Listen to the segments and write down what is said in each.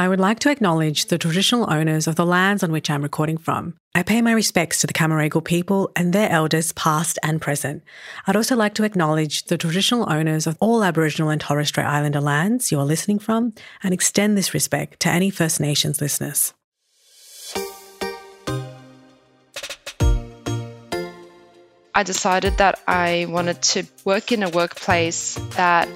I would like to acknowledge the traditional owners of the lands on which I'm recording from. I pay my respects to the Camaragal people and their elders, past and present. I'd also like to acknowledge the traditional owners of all Aboriginal and Torres Strait Islander lands you are listening from and extend this respect to any First Nations listeners. I decided that I wanted to work in a workplace that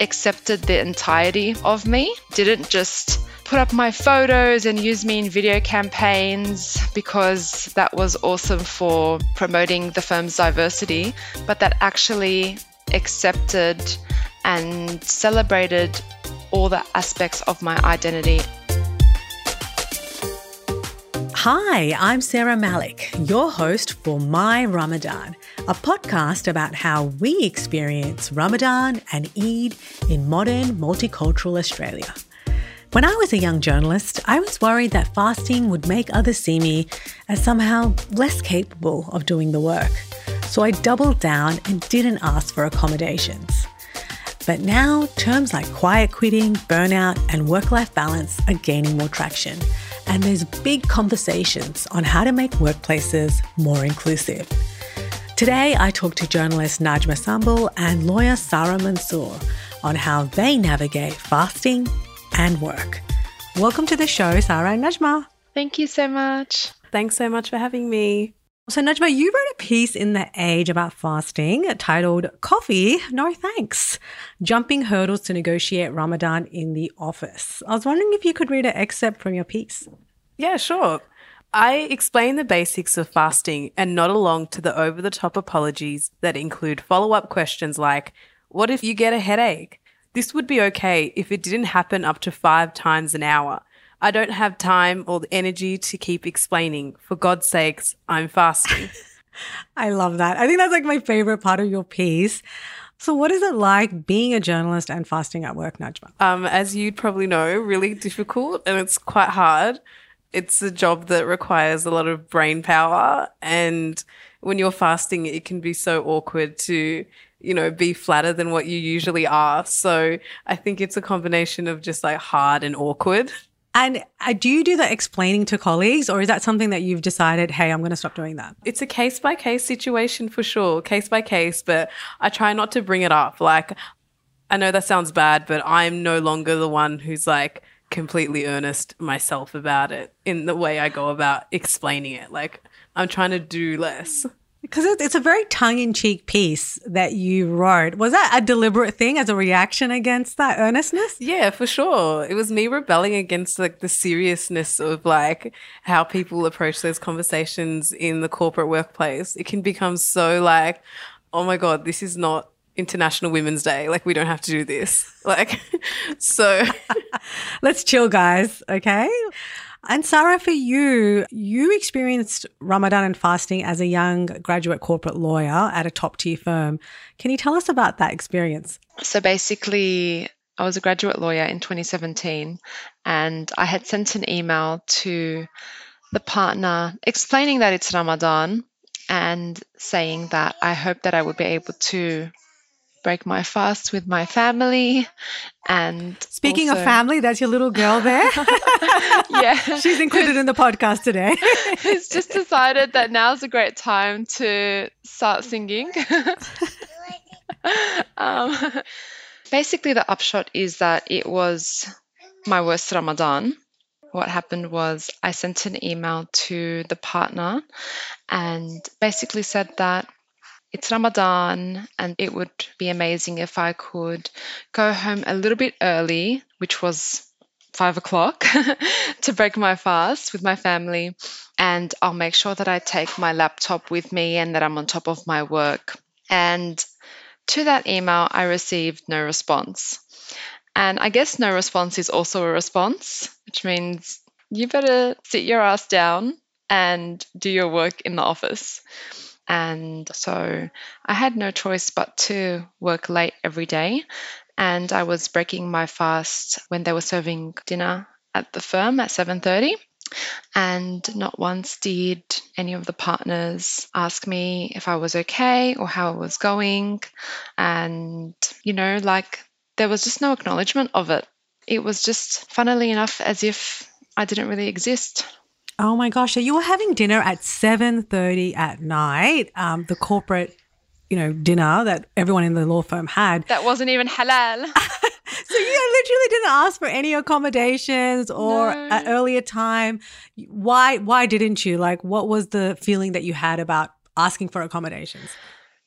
accepted the entirety of me, didn't just put up my photos and use me in video campaigns because that was awesome for promoting the firm's diversity, but that actually accepted and celebrated all the aspects of my identity. Hi, I'm Sarah Malik, your host for My Ramadan, a podcast about how we experience Ramadan and Eid in modern multicultural Australia. When I was a young journalist, I was worried that fasting would make others see me as somehow less capable of doing the work. So I doubled down and didn't ask for accommodations. But now, terms like quiet quitting, burnout, and work life balance are gaining more traction and there's big conversations on how to make workplaces more inclusive. Today, I talk to journalist Najma Sambul and lawyer Sara Mansour on how they navigate fasting and work. Welcome to the show, Sarah and Najma. Thank you so much. Thanks so much for having me. So, Najma, you wrote a piece in The Age about fasting titled Coffee, No Thanks Jumping Hurdles to Negotiate Ramadan in the Office. I was wondering if you could read an excerpt from your piece. Yeah, sure. I explain the basics of fasting and nod along to the over the top apologies that include follow up questions like, What if you get a headache? This would be okay if it didn't happen up to five times an hour. I don't have time or the energy to keep explaining. For God's sakes, I'm fasting. I love that. I think that's like my favorite part of your piece. So, what is it like being a journalist and fasting at work, Najma? Um, as you'd probably know, really difficult and it's quite hard. It's a job that requires a lot of brain power. And when you're fasting, it can be so awkward to, you know, be flatter than what you usually are. So, I think it's a combination of just like hard and awkward. And uh, do you do that explaining to colleagues, or is that something that you've decided, hey, I'm going to stop doing that? It's a case by case situation for sure, case by case, but I try not to bring it up. Like, I know that sounds bad, but I'm no longer the one who's like completely earnest myself about it in the way I go about explaining it. Like, I'm trying to do less. Because it's a very tongue in cheek piece that you wrote. Was that a deliberate thing as a reaction against that earnestness? Yeah, for sure. It was me rebelling against like the seriousness of like how people approach those conversations in the corporate workplace. It can become so like, oh my God, this is not International Women's Day. Like, we don't have to do this. Like, so let's chill, guys. Okay. And Sarah, for you, you experienced Ramadan and fasting as a young graduate corporate lawyer at a top tier firm. Can you tell us about that experience? So basically, I was a graduate lawyer in 2017, and I had sent an email to the partner explaining that it's Ramadan and saying that I hope that I would be able to break my fast with my family. And speaking also, of family, that's your little girl there. yeah, she's included in the podcast today. Who's just decided that now's a great time to start singing. um, basically, the upshot is that it was my worst Ramadan. What happened was I sent an email to the partner and basically said that it's Ramadan and it would be amazing if I could go home a little bit early, which was five o'clock, to break my fast with my family. And I'll make sure that I take my laptop with me and that I'm on top of my work. And to that email, I received no response. And I guess no response is also a response, which means you better sit your ass down and do your work in the office. And so I had no choice but to work late every day. And I was breaking my fast when they were serving dinner at the firm at 7:30 and not once did any of the partners ask me if I was okay or how I was going and you know like there was just no acknowledgement of it it was just funnily enough as if I didn't really exist. Oh my gosh! So you were having dinner at seven thirty at night. Um, the corporate, you know, dinner that everyone in the law firm had. That wasn't even halal. so you literally didn't ask for any accommodations or No. an earlier time. Why? Why didn't you? Like, what was the feeling that you had about asking for accommodations?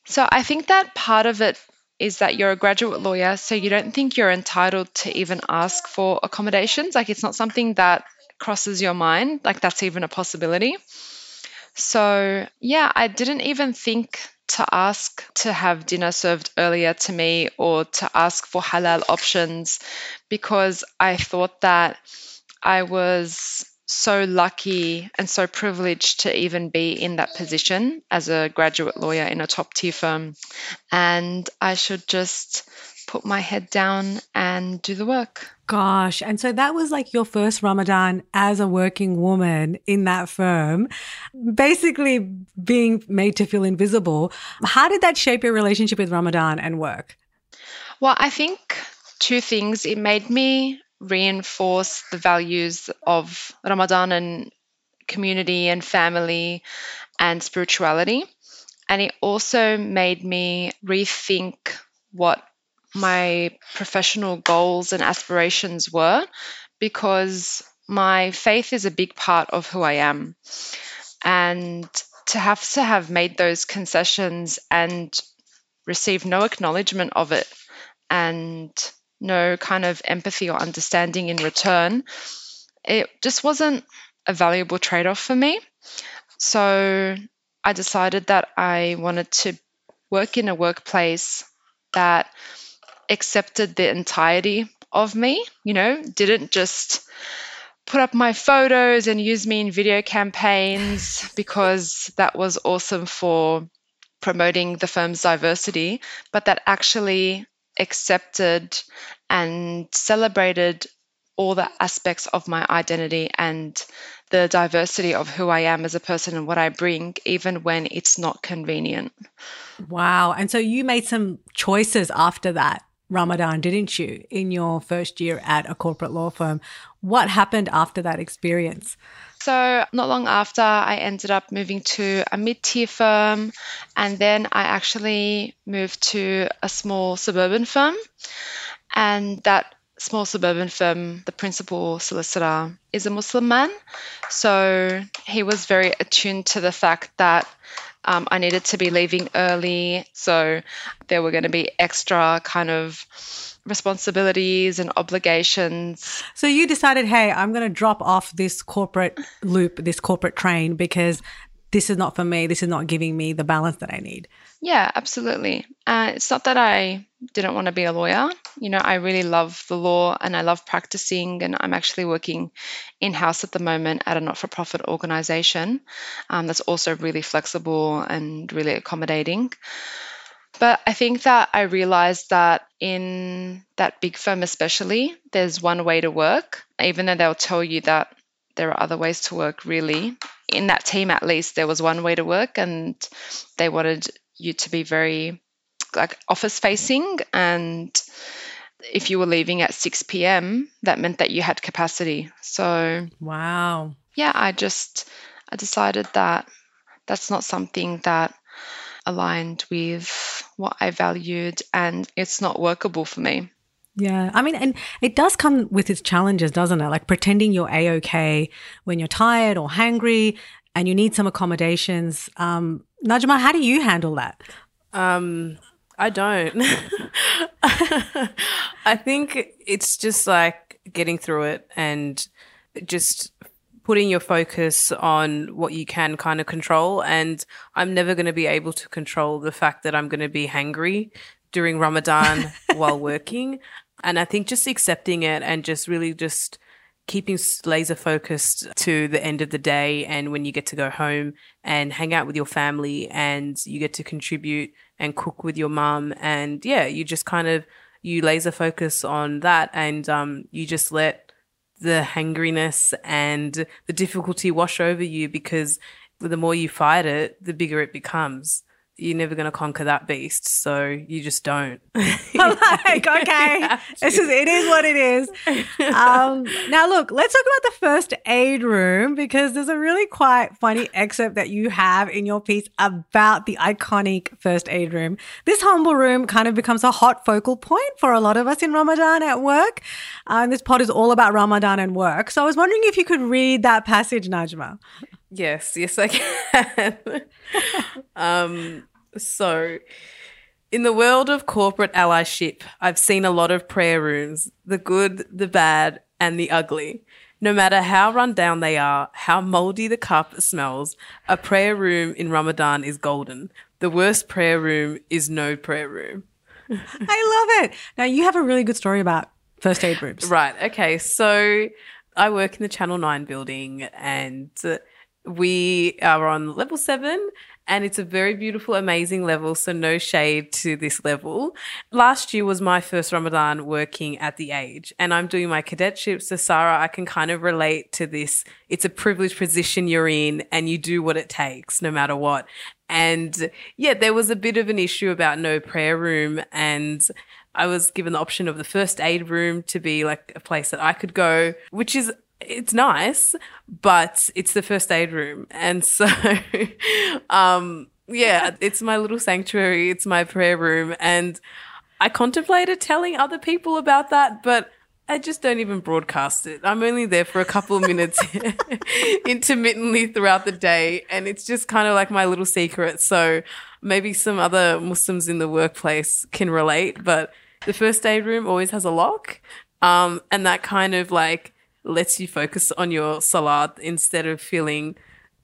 So I think that part of it is that you're a graduate lawyer, so you don't think you're entitled to even ask for accommodations. Like it's not something that crosses your mind, like that's even a possibility. So yeah, I didn't even think to ask to have dinner served earlier to me or to ask for halal options because I thought that I was so lucky and so privileged to even be in that position as a graduate lawyer in a top tier firm. And I should just put my head down and do the work. Gosh. And so that was like your first Ramadan as a working woman in that firm, basically being made to feel invisible. How did that shape your relationship with Ramadan and work? Well, I think two things. It made me reinforce the values of Ramadan and community and family and spirituality. And it also made me rethink what my professional goals and aspirations were because my faith is a big part of who I am. And to have to have made those concessions and receive no acknowledgement of it and no kind of empathy or understanding in return, it just wasn't a valuable trade off for me. So I decided that I wanted to work in a workplace that accepted the entirety of me, you know, didn't just put up my photos and use me in video campaigns because that was awesome for promoting the firm's diversity, but that actually accepted and celebrated all the aspects of my identity and the diversity of who I am as a person and what I bring, even when it's not convenient. Wow. And so you made some choices after that Ramadan, didn't you, in your first year at a corporate law firm? What happened after that experience? So, not long after, I ended up moving to a mid tier firm, and then I actually moved to a small suburban firm. And that small suburban firm, the principal solicitor is a Muslim man. So, he was very attuned to the fact that um, I needed to be leaving early. So, there were going to be extra kind of responsibilities and obligations So you decided, hey, I'm going to drop off this corporate loop, this corporate train, because this is not for me. This is not giving me the balance that I need. Yeah, absolutely. Uh, it's not that I didn't want to be a lawyer. You know, I really love the law and I love practicing, and I'm actually working in house at the moment at a not for profit organization um, that's also really flexible and really accommodating. But I think that I realized that in that big firm, especially, there's one way to work, even though they'll tell you that there are other ways to work, really. In that team, at least, there was one way to work, and they wanted you to be very like office facing. And if you were leaving at 6 p.m., that meant that you had capacity. So, Wow. yeah, I just I decided that that's not something that aligned with what I valued and it's not workable for me. Yeah. I mean, and it does come with its challenges, doesn't it? Like pretending you're A OK when you're tired or hangry and you need some accommodations. Um, Najma, how do you handle that? Um, I don't. I think it's just like getting through it and just putting your focus on what you can kind of control. And I'm never going to be able to control the fact that I'm going to be hangry during Ramadan while working. And I think just accepting it and just really just keeping laser focused to the end of the day and when you get to go home and hang out with your family and you get to contribute and cook with your mum and yeah you just kind of you laser focus on that and um, you just let the hangriness and the difficulty wash over you because the more you fight it the bigger it becomes you're never going to conquer that beast. So you just don't. like, okay, this is, it is what it is. Um, now, look, let's talk about the first aid room because there's a really quite funny excerpt that you have in your piece about the iconic first aid room. This humble room kind of becomes a hot focal point for a lot of us in Ramadan at work. And this pod is all about Ramadan and work. So I was wondering if you could read that passage, Najma. Yes, yes, I can. um, so, in the world of corporate allyship, I've seen a lot of prayer rooms the good, the bad, and the ugly. No matter how run down they are, how moldy the cup smells, a prayer room in Ramadan is golden. The worst prayer room is no prayer room. I love it. Now, you have a really good story about first aid rooms. Right. Okay. So, I work in the Channel 9 building and. We are on level seven and it's a very beautiful, amazing level. So no shade to this level. Last year was my first Ramadan working at the Age and I'm doing my cadetship. So Sarah, I can kind of relate to this. It's a privileged position you're in and you do what it takes no matter what. And yeah, there was a bit of an issue about no prayer room and I was given the option of the first aid room to be like a place that I could go, which is it's nice, but it's the first aid room. And so, um, yeah, it's my little sanctuary. It's my prayer room. And I contemplated telling other people about that, but I just don't even broadcast it. I'm only there for a couple of minutes intermittently throughout the day. And it's just kind of like my little secret. So maybe some other Muslims in the workplace can relate, but the first aid room always has a lock. Um, and that kind of like, lets you focus on your salat instead of feeling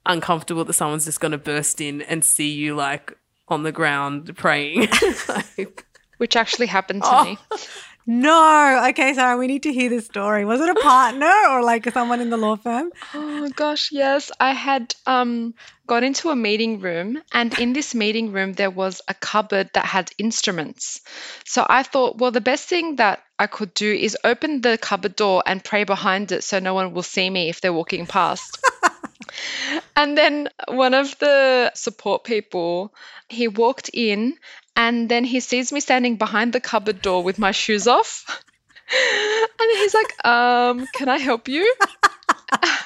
uncomfortable that someone's just going to burst in and see you like on the ground praying. like, Which actually happened to Oh. me. No. Okay, Sarah, we need to hear this story. Was it a partner or like someone in the law firm? Oh gosh, yes. I had um got into a meeting room and in this meeting room there was a cupboard that had instruments. So I thought, well, the best thing that I could do is open the cupboard door and pray behind it so no one will see me if they're walking past. and then one of the support people, he walked in and then he sees me standing behind the cupboard door with my shoes off. And he's like, um, can I help you?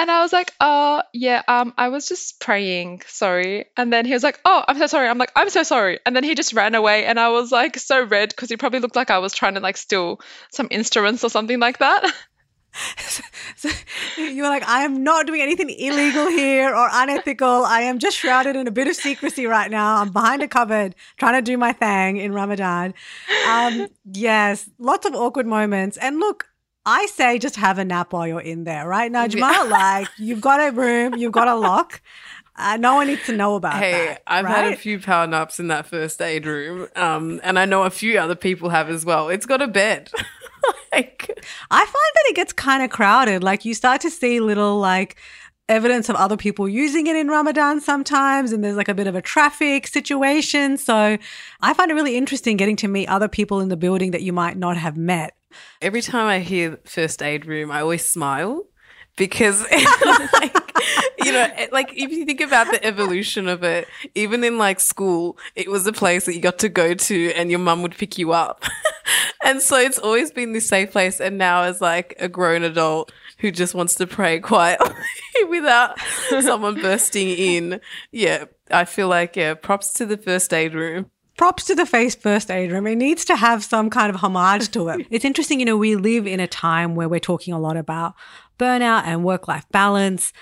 And I was like, oh, yeah, um, I was just praying, sorry. And then he was like, oh, I'm so sorry. I'm like, I'm so sorry. And then he just ran away, and I was like so red because he probably looked like I was trying to like steal some instruments or something like that. So you were like, I am not doing anything illegal here or unethical. I am just shrouded in a bit of secrecy right now. I'm behind a cupboard trying to do my thing in Ramadan. Um, yes, lots of awkward moments. And look, I say just have a nap while you're in there, right, Najma? like you've got a room, you've got a lock. Uh, no one needs to know about hey, that. I've had a few power naps in that first aid room. Um, and I know a few other people have as well. It's got a bed. like, I find that it gets kind of crowded. Like you start to see little like evidence of other people using it in Ramadan sometimes, and there's like a bit of a traffic situation. So I find it really interesting getting to meet other people in the building that you might not have met. Every time I hear first aid room, I always smile because, like, you know, like if you think about the evolution of it, even in like school, it was a place that you got to go to and your mum would pick you up. and so it's always been this safe place. And now, as like a grown adult who just wants to pray quietly without someone bursting in, yeah, I feel like, yeah, props to the first aid room. Props to the face first aid room. It needs to have some kind of homage to it. it's interesting, you know, we live in a time where we're talking a lot about burnout and work life balance.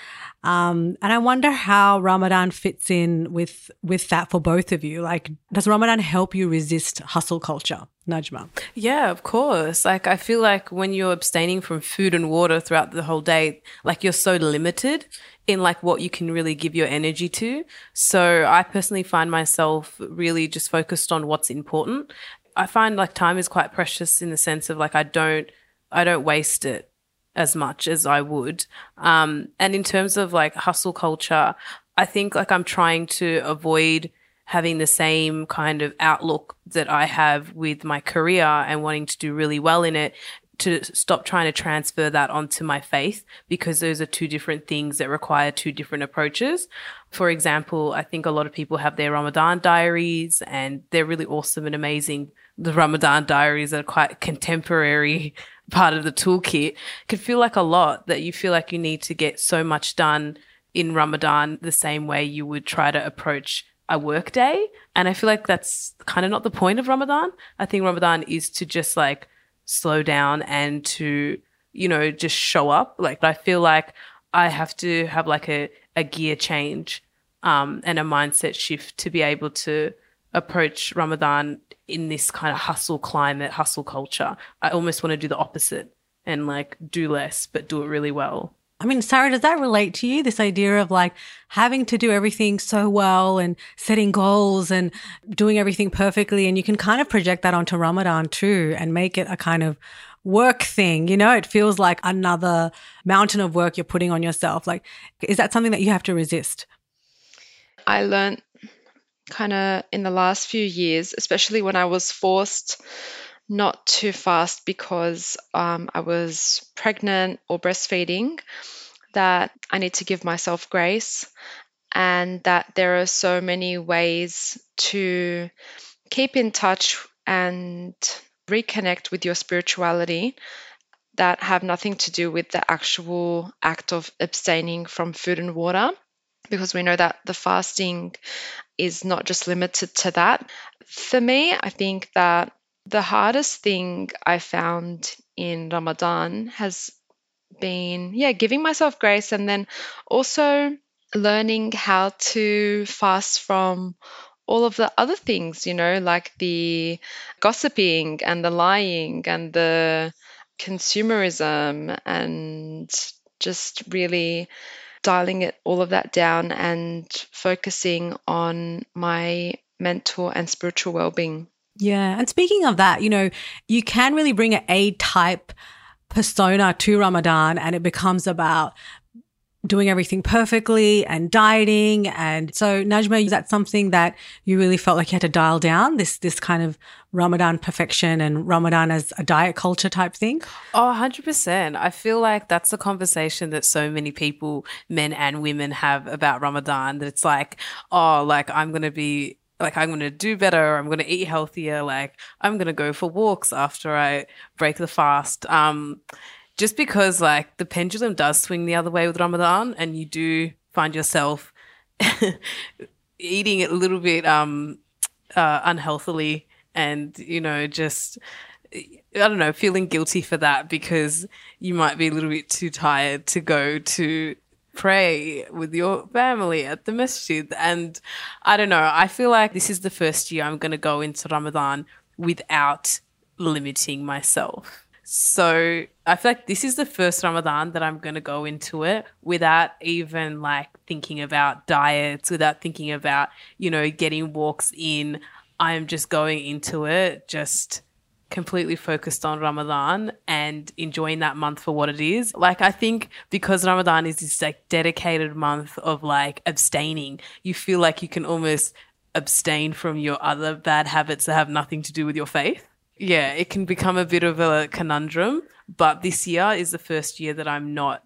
Um, and I wonder how Ramadan fits in with with that for both of you. Like, does Ramadan help you resist hustle culture, Najma? Yeah, of course. Like I feel like when you're abstaining from food and water throughout the whole day, like you're so limited in like what you can really give your energy to. So I personally find myself really just focused on what's important. I find like time is quite precious in the sense of like I don't I don't waste it as much as I would. Um, and in terms of like hustle culture, I think like I'm trying to avoid having the same kind of outlook that I have with my career and wanting to do really well in it to stop trying to transfer that onto my faith because those are two different things that require two different approaches. For example, I think a lot of people have their Ramadan diaries and they're really awesome and amazing. The Ramadan diaries are quite contemporary part of the toolkit. Can feel like a lot that you feel like you need to get so much done in Ramadan the same way you would try to approach a work day. And I feel like that's kind of not the point of Ramadan. I think Ramadan is to just like slow down and to, you know, just show up. Like I feel like I have to have like a, a gear change um, and a mindset shift to be able to approach Ramadan in this kind of hustle climate, hustle culture. I almost want to do the opposite and like do less, but do it really well. I mean, Sarah, does that relate to you? This idea of like having to do everything so well and setting goals and doing everything perfectly. And you can kind of project that onto Ramadan too and make it a kind of work thing. You know, it feels like another mountain of work you're putting on yourself. Like, is that something that you have to resist? I learned kind of in the last few years, especially when I was forced not to fast because um, I was pregnant or breastfeeding, that I need to give myself grace and that there are so many ways to keep in touch and reconnect with your spirituality that have nothing to do with the actual act of abstaining from food and water because we know that the fasting is not just limited to that. For me, I think that the hardest thing I found in Ramadan has been, yeah, giving myself grace and then also learning how to fast from all of the other things, you know, like the gossiping and the lying and the consumerism and just really dialing it all of that down and focusing on my mental and spiritual well-being. Yeah. And speaking of that, you know, you can really bring an A type persona to Ramadan and it becomes about doing everything perfectly and dieting. And so, Najma, is that something that you really felt like you had to dial down this, this kind of Ramadan perfection and Ramadan as a diet culture type thing? Oh, 100%. I feel like that's a conversation that so many people, men and women, have about Ramadan that it's like, oh, like I'm going to be like I'm going to do better, I'm going to eat healthier, like I'm going to go for walks after I break the fast. Um, just because like the pendulum does swing the other way with Ramadan and you do find yourself eating it a little bit um, uh, unhealthily and, you know, just, I don't know, feeling guilty for that because you might be a little bit too tired to go to pray with your family at the masjid. And I don't know, I feel like this is the first year I'm going to go into Ramadan without limiting myself. So I feel like this is the first Ramadan that I'm going to go into it without even like thinking about diets, without thinking about, you know, getting walks in. I'm just going into it just completely focused on Ramadan and enjoying that month for what it is. Like I think because Ramadan is this like dedicated month of like abstaining, you feel like you can almost abstain from your other bad habits that have nothing to do with your faith. Yeah, it can become a bit of a conundrum, but this year is the first year that I'm not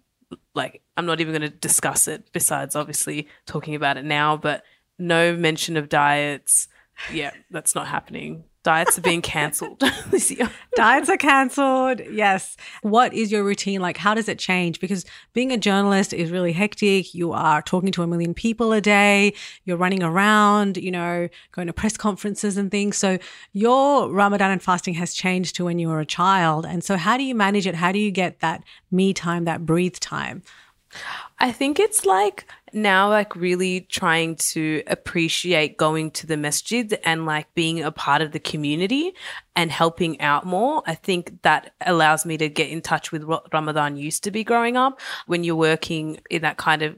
like I'm not even going to discuss it besides obviously talking about it now, but no mention of diets. Yeah, that's not happening. Diets are being cancelled this year. Diets are cancelled. Yes. What is your routine like? How does it change? Because being a journalist is really hectic. You are talking to a million people a day. You're running around, you know, going to press conferences and things. So your Ramadan and fasting has changed to when you were a child. And so how do you manage it? How do you get that me time, that breathe time? I think it's like now like really trying to appreciate going to the masjid and like being a part of the community and helping out more. I think that allows me to get in touch with what Ramadan used to be growing up when you're working in that kind of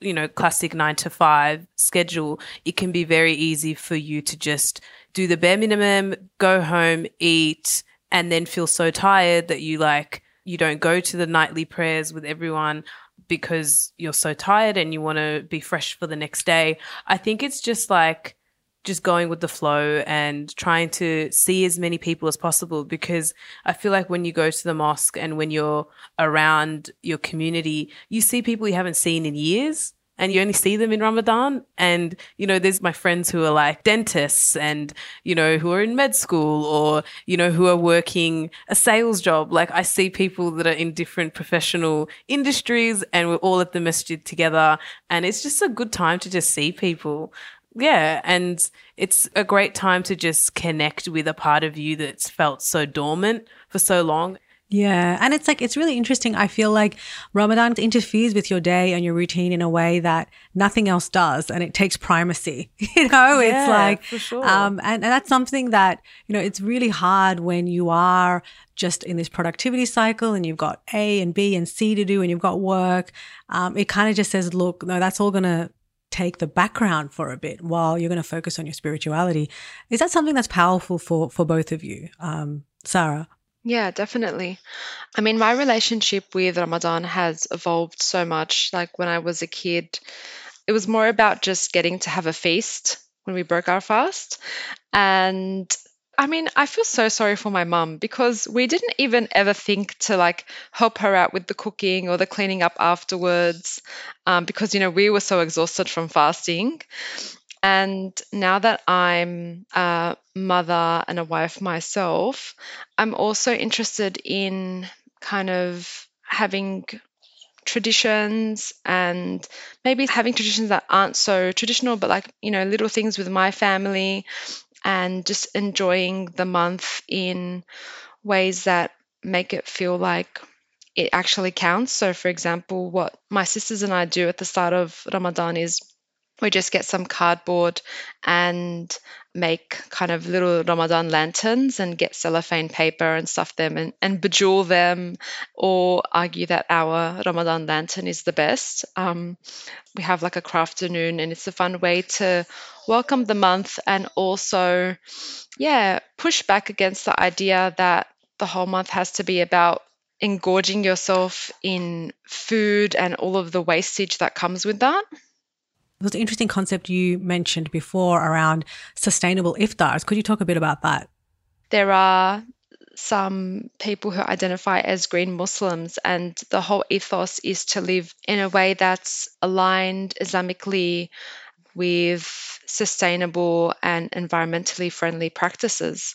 you know, classic nine to five schedule, it can be very easy for you to just do the bare minimum, go home, eat, and then feel so tired that you like, you don't go to the nightly prayers with everyone because you're so tired and you want to be fresh for the next day. I think it's just like just going with the flow and trying to see as many people as possible because I feel like when you go to the mosque and when you're around your community, you see people you haven't seen in years and you only see them in Ramadan. And, you know, there's my friends who are like dentists and, you know, who are in med school or, you know, who are working a sales job. Like I see people that are in different professional industries and we're all at the masjid together. And it's just a good time to just see people. Yeah. And it's a great time to just connect with a part of you that's felt so dormant for so long. Yeah. And it's like, it's really interesting. I feel like Ramadan interferes with your day and your routine in a way that nothing else does. And it takes primacy. You know, Yeah, it's like, for sure. um, and, and that's something that, you know, it's really hard when you are just in this productivity cycle and you've got A and B and C to do and you've got work. Um, it kind of just says, look, no, that's all going to take the background for a bit while you're going to focus on your spirituality. Is that something that's powerful for, for both of you? Um, Sarah? Yeah, definitely. I mean, my relationship with Ramadan has evolved so much. Like when I was a kid, it was more about just getting to have a feast when we broke our fast. And I mean, I feel so sorry for my mum because we didn't even ever think to like help her out with the cooking or the cleaning up afterwards um, because, you know, we were so exhausted from fasting. And now that I'm a mother and a wife myself, I'm also interested in kind of having traditions and maybe having traditions that aren't so traditional, but like, you know, little things with my family and just enjoying the month in ways that make it feel like it actually counts. So, for example, what my sisters and I do at the start of Ramadan is we just get some cardboard and make kind of little Ramadan lanterns and get cellophane paper and stuff them and, and bejewel them or argue that our Ramadan lantern is the best. Um, we have like a crafternoon and it's a fun way to welcome the month and also, yeah, push back against the idea that the whole month has to be about engorging yourself in food and all of the wastage that comes with that. Was an interesting concept you mentioned before around sustainable iftars. Could you talk a bit about that? there are some people who identify as green Muslims, and the whole ethos is to live in a way that's aligned Islamically with sustainable and environmentally friendly practices.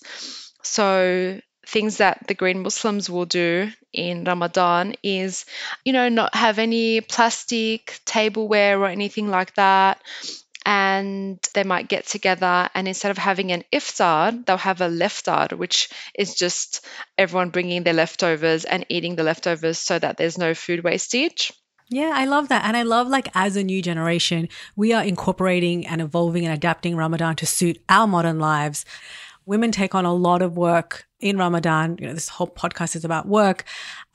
So, things that the green Muslims will do in Ramadan is, you know, not have any plastic tableware or anything like that and they might get together and instead of having an iftar they'll have a leftar which is just everyone bringing their leftovers and eating the leftovers so that there's no food wastage Yeah, I love that. And I love like as a new generation, we are incorporating and evolving and adapting Ramadan to suit our modern lives. Women take on a lot of work in Ramadan. You know, this whole podcast is about work.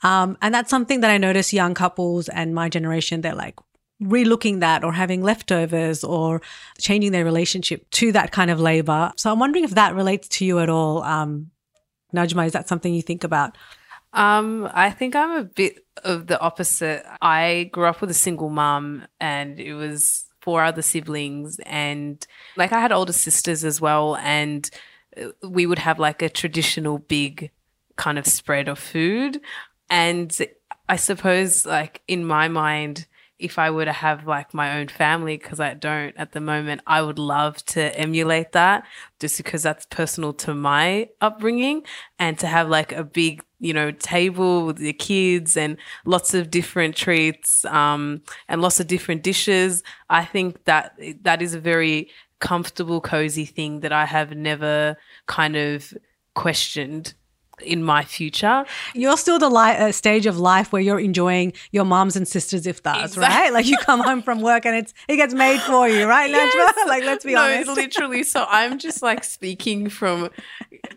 Um, and that's something that I notice young couples and my generation, they're like relooking that or having leftovers or changing their relationship to that kind of labor. So I'm wondering if that relates to you at all. Um, Najma, is that something you think about? Um, I think I'm a bit of the opposite. I grew up with a single mum and it was four other siblings and like I had older sisters as well and we would have like a traditional big kind of spread of food and I suppose like in my mind if I were to have like my own family, because I don't at the moment, I would love to emulate that just because that's personal to my upbringing and to have like a big, you know, table with your kids and lots of different treats, um, and lots of different dishes. I think that that is a very comfortable, cozy thing that I have never kind of questioned in my future. You're still the li- uh, stage of life where you're enjoying your moms and sisters iftars, Exactly. right? Like you come home from work and it's it gets made for you, right, Najma? Yes. like let's be no, honest. literally. So I'm just like speaking from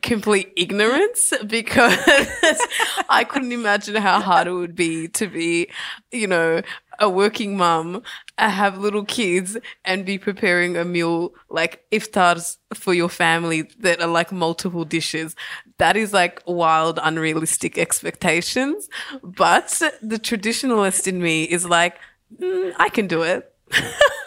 complete ignorance because I couldn't imagine how hard it would be to be, you know, a working mum, uh, have little kids, and be preparing a meal like iftars for your family that are like multiple dishes. That is like wild, unrealistic expectations. But the traditionalist in me is like, "Mm, I can do it.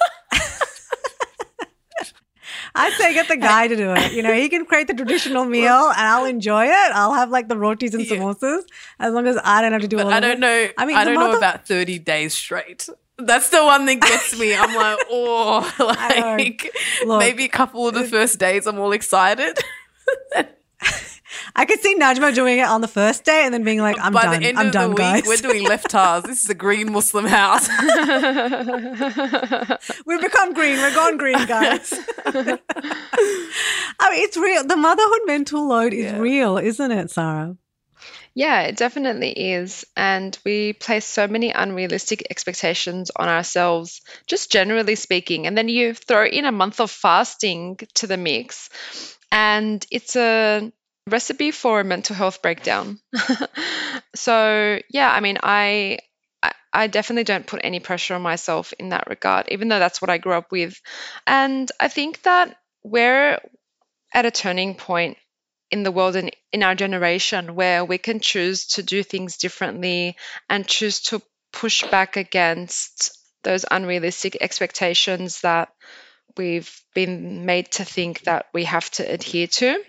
I'd say get the guy to do it. You know, he can create the traditional meal and I'll enjoy it. I'll have like the rotis and Yeah. samosas as long as I don't have to do But all I don't it. know. I mean, I don't know about 30 days straight. That's the one that gets me. I'm like, oh, like Look. maybe a couple of the first days I'm all excited. I could see Najma doing it on the first day and then being like, I'm By done. the end I'm of done, the guys. week, we're doing leftars. This is a green Muslim house. We've become green. We're gone green, guys. I mean, it's real. The motherhood mental load is Yeah. real, isn't it, Sarah? Yeah, it definitely is. And we place so many unrealistic expectations on ourselves, just generally speaking. And then you throw in a month of fasting to the mix, and it's a recipe for a mental health breakdown. so, yeah, I mean, I. I- I definitely don't put any pressure on myself in that regard, even though that's what I grew up with. And I think that we're at a turning point in the world and in our generation where we can choose to do things differently and choose to push back against those unrealistic expectations that we've been made to think that we have to adhere to.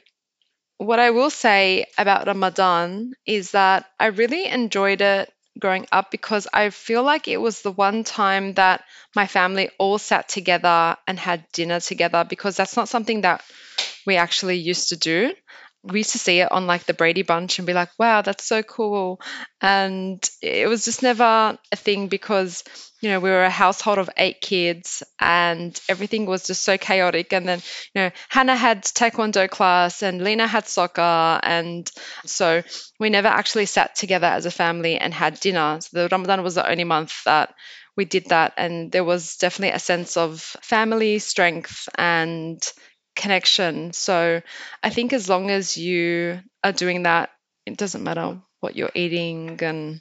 What I will say about Ramadan is that I really enjoyed it growing up because I feel like it was the one time that my family all sat together and had dinner together because that's not something that we actually used to do. We used to see it on like the Brady Bunch and be like, wow, that's so cool. And it was just never a thing because, you know, we were a household of eight kids and everything was just so chaotic. And then, you know, Hannah had taekwondo class and Lena had soccer. And so we never actually sat together as a family and had dinner. So the Ramadan was the only month that we did that. And there was definitely a sense of family strength and connection. So I think as long as you are doing that, it doesn't matter what you're eating and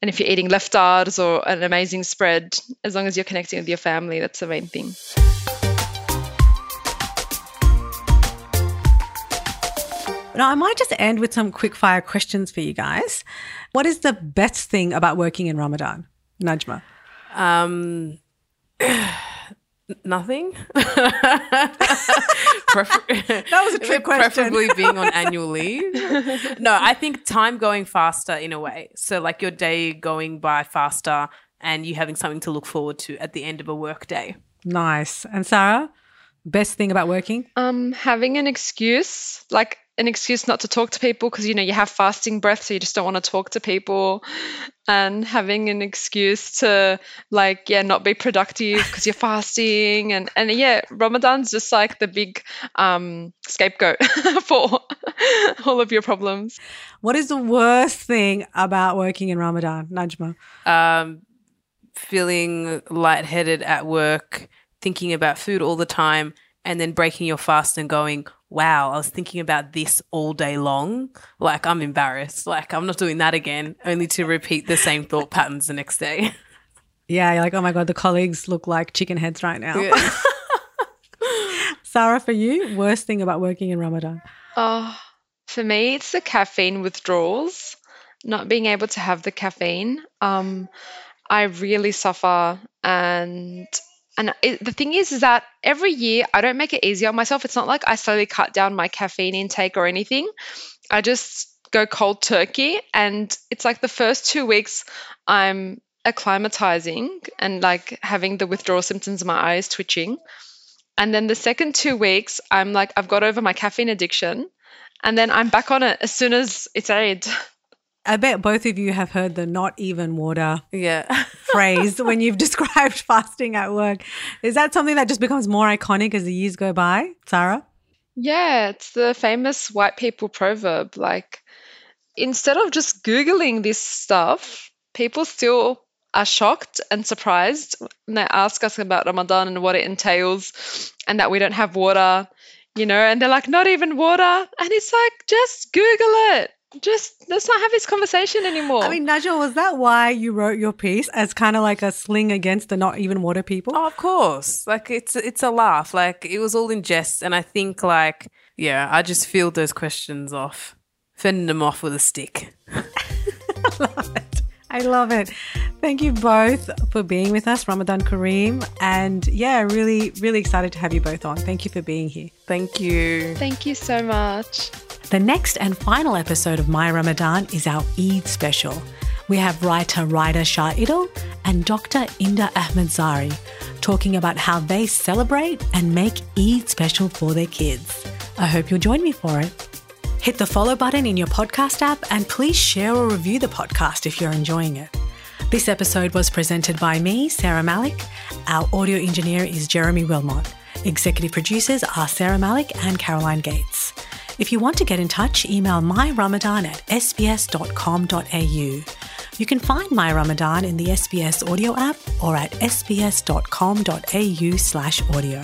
and if you're eating leftars or an amazing spread, as long as you're connecting with your family, that's the main thing. Now, I might just end with some quick fire questions for you guys. What is the best thing about working in Ramadan, Najma? Um, nothing. Prefer- That was a trick question. Preferably being on annual leave. No, I think time going faster in a way. So like your day going by faster and you having something to look forward to at the end of a work day. Nice. And Sarah, best thing about working? Um, having an excuse, like an excuse not to talk to people because you know you have fasting breath, so you just don't want to talk to people, and having an excuse to like yeah not be productive because you're fasting, and and yeah, Ramadan's just like the big um, scapegoat for all of your problems. What is the worst thing about working in Ramadan, Najma? Um, feeling lightheaded at work, thinking about food all the time, and then breaking your fast and going, wow, I was thinking about this all day long. Like, I'm embarrassed. Like, I'm not doing that again, only to repeat the same thought patterns the next day. Yeah, you're like, oh my God, the colleagues look like chicken heads right now. Yeah. Sarah, for you, worst thing about working in Ramadan? Oh, for me, it's the caffeine withdrawals, not being able to have the caffeine. Um, I really suffer, and and it, the thing is, is that every year I don't make it easy on myself. It's not like I slowly cut down my caffeine intake or anything. I just go cold turkey, and it's like the first two weeks I'm acclimatizing and like having the withdrawal symptoms my eyes twitching. And then the second two weeks, I'm like, I've got over my caffeine addiction. And then I'm back on it as soon as it's Eid. I bet both of you have heard the not even water yeah. phrase when you've described fasting at work. Is that something that just becomes more iconic as the years go by, Sarah? Yeah, it's the famous white people proverb. Like, instead of just Googling this stuff, people still are shocked and surprised when they ask us about Ramadan and what it entails and that we don't have water, you know, and they're like, not even water. And it's like, just Google it. Just let's not have this conversation anymore. I mean, Najwa, was that why you wrote your piece as kind of like a sling against the not even water people? Oh, of course. Like it's it's a laugh. Like it was all in jest, and I think like yeah, I just feel those questions off, fending them off with a stick. I love it. I love it. Thank you both for being with us, Ramadan Kareem. And yeah, really, really excited to have you both on. Thank you for being here. Thank you. Thank you so much. The next and final episode of My Ramadan is our Eid special. We have writer Raidah Shah Idil and Dr. Inda Ahmadzari talking about how they celebrate and make Eid special for their kids. I hope you'll join me for it. Hit the follow button in your podcast app and please share or review the podcast if you're enjoying it. This episode was presented by me, Sarah Malik. Our audio engineer is Jeremy Wilmot. Executive producers are Sarah Malik and Caroline Gates. If you want to get in touch, email myramadan at sbs.com.au. You can find My Ramadan in the SBS audio app or at sbs.com.au slash audio.